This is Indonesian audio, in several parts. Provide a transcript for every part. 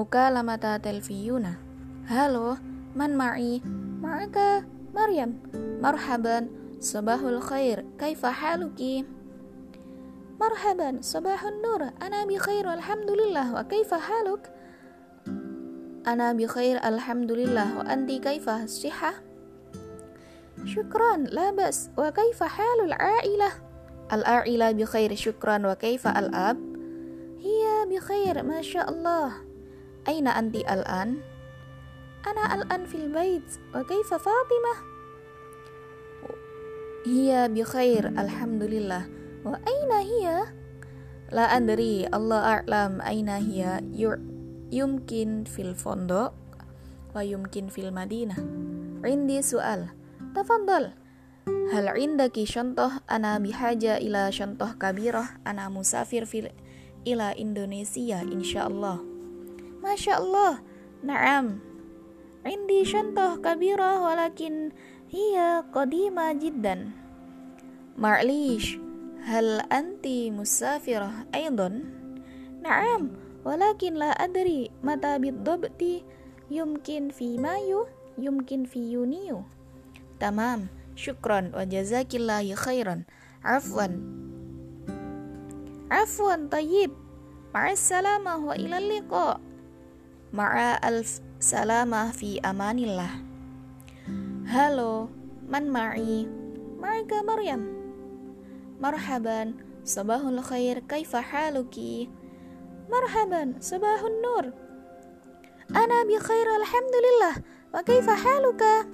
مكالمة تلفزيون هالو من معي؟ معك مريم مرحبا صباح الخير كيف حالك؟ مرحبا صباح النور أنا بخير والحمد لله وكيف حالك؟ أنا بخير الحمد لله وأنت كيف الصحة؟ شكرا لا بأس وكيف حال العائلة؟ العائلة بخير شكرا وكيف الأب؟ هي بخير ما شاء الله Aina anti al-an? Ana al-an fil bait. Wa kaifa Fatimah? Hiya bi khair, alhamdulillah. Wa aina hiya? La andri, Allah a'lam aina hiya. Yumkin fil fondok wa yumkin fil madinah. Indi sual. Tafadhal. Hal indaki contoh ana bihaja ila contoh kabirah ana musafir fil ila Indonesia insyaallah. Masya Allah Naam. Indi syantoh kabirah walakin hiya qadima jiddan. Ma'lish Hal anti musafirah aydan Naam Walakin la adri mata bidobti yumkin fi mayu yumkin fi yuniyu. Tamam Syukron wa jazakillahi khairan. Afwan. Afwan tayyib. Ma'assalamah wa ilal liqa' Ma'a al-salama fi amanillah Halo, man ma'i? Ma'aka Maryam Marhaban, sabahul khair kaifa haluki? Marhaban, sabahun nur Ana bi khair alhamdulillah Wa kaifa haluka?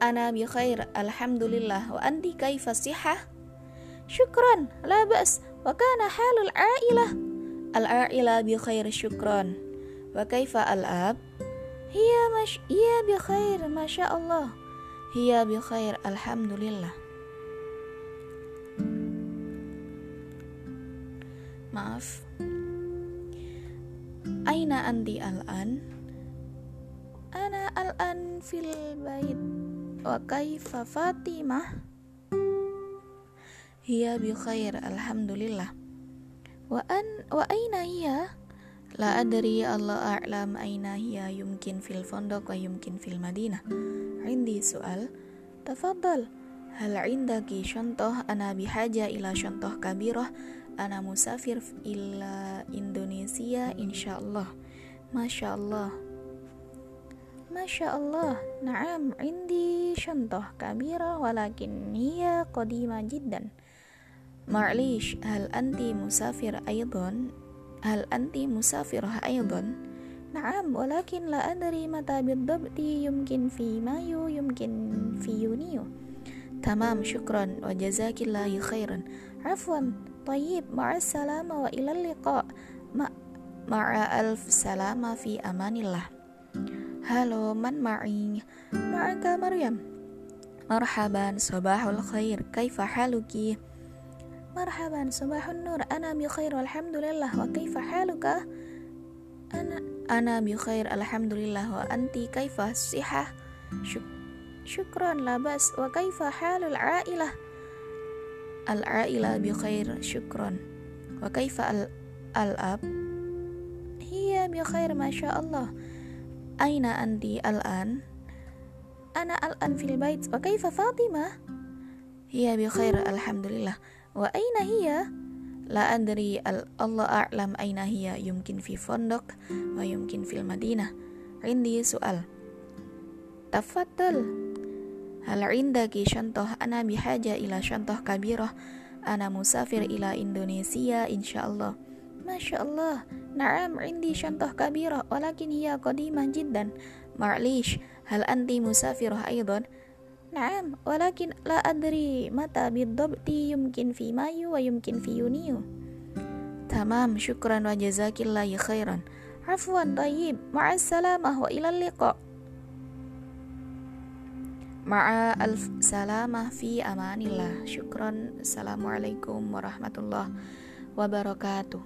Ana bi khair alhamdulillah Wa anti kaifa sihah? Syukran, la ba's Wa kana halul a'ilah Al-a'ilah bi khair syukran Wa kaifa al-ab? Hiya mash bi khair, masya Allah. Hiya bi khair, alhamdulillah. Maaf. Aina anti al-an? Ana al-an fil bait. Wa kaifa Fatimah? Hiya bi khair, alhamdulillah. Wa an wa aina hiya? La adri Allah a'lam aina hiya yumkin fil fondok wa yumkin fil madinah Indi soal Tafadhal Hal indaki syontoh ana bihaja ila syontoh kabirah Ana musafir ila Indonesia insyaallah. Masya Allah. Masya Allah. Naam, indi syantah kabira walakin hiya qadima jiddan. Ma'lish, hal anti musafir aydan? Hal anti musafirah aydan? نعم ولكن لا أدري متى بالضبط يمكن في مايو يمكن في يونيو تمام شكرا وجزاك الله خيرا عفوا طيب مع السلامة وإلى اللقاء مع ألف سلامة في أمان الله هلو من معي معك مريم مرحبا صباح الخير كيف حالك مرحبا صباح النور. أنا بخير والحمد لله. وكيف حالك؟ أنا أنا بخير الحمد لله. وأنت كيف الصحة؟ شك شكرا لا بأس. وكيف حال العائلة؟ العائلة بخير شكرا. وكيف الأب؟ هي بخير ما شاء الله. أين أنت الآن؟ أنا الآن في البيت. وكيف فاطمة؟ هي بخير الحمد لله. Wa aina hiya? La adri al Allah a'lam aina hiya yumkin fi fondok wa yumkin fil madinah. Rindi soal Tafaddal. Hal indaki syontoh ana bihaja ila syontoh kabirah. Ana musafir ila Indonesia insyaallah. Masya Allah, na'am indi syontoh kabirah walakin hiya qadimah jiddan. Ma'lish, hal anti musafirah aidan? نعم ولكن لا أدري متى بالضبط يمكن في مايو ويمكن في يونيو تمام شكرا وجزاك الله خيرا عفوا طيب مع السلامة وإلى اللقاء Ma'a alf salamah fi amanillah Syukron Assalamualaikum warahmatullahi wabarakatuh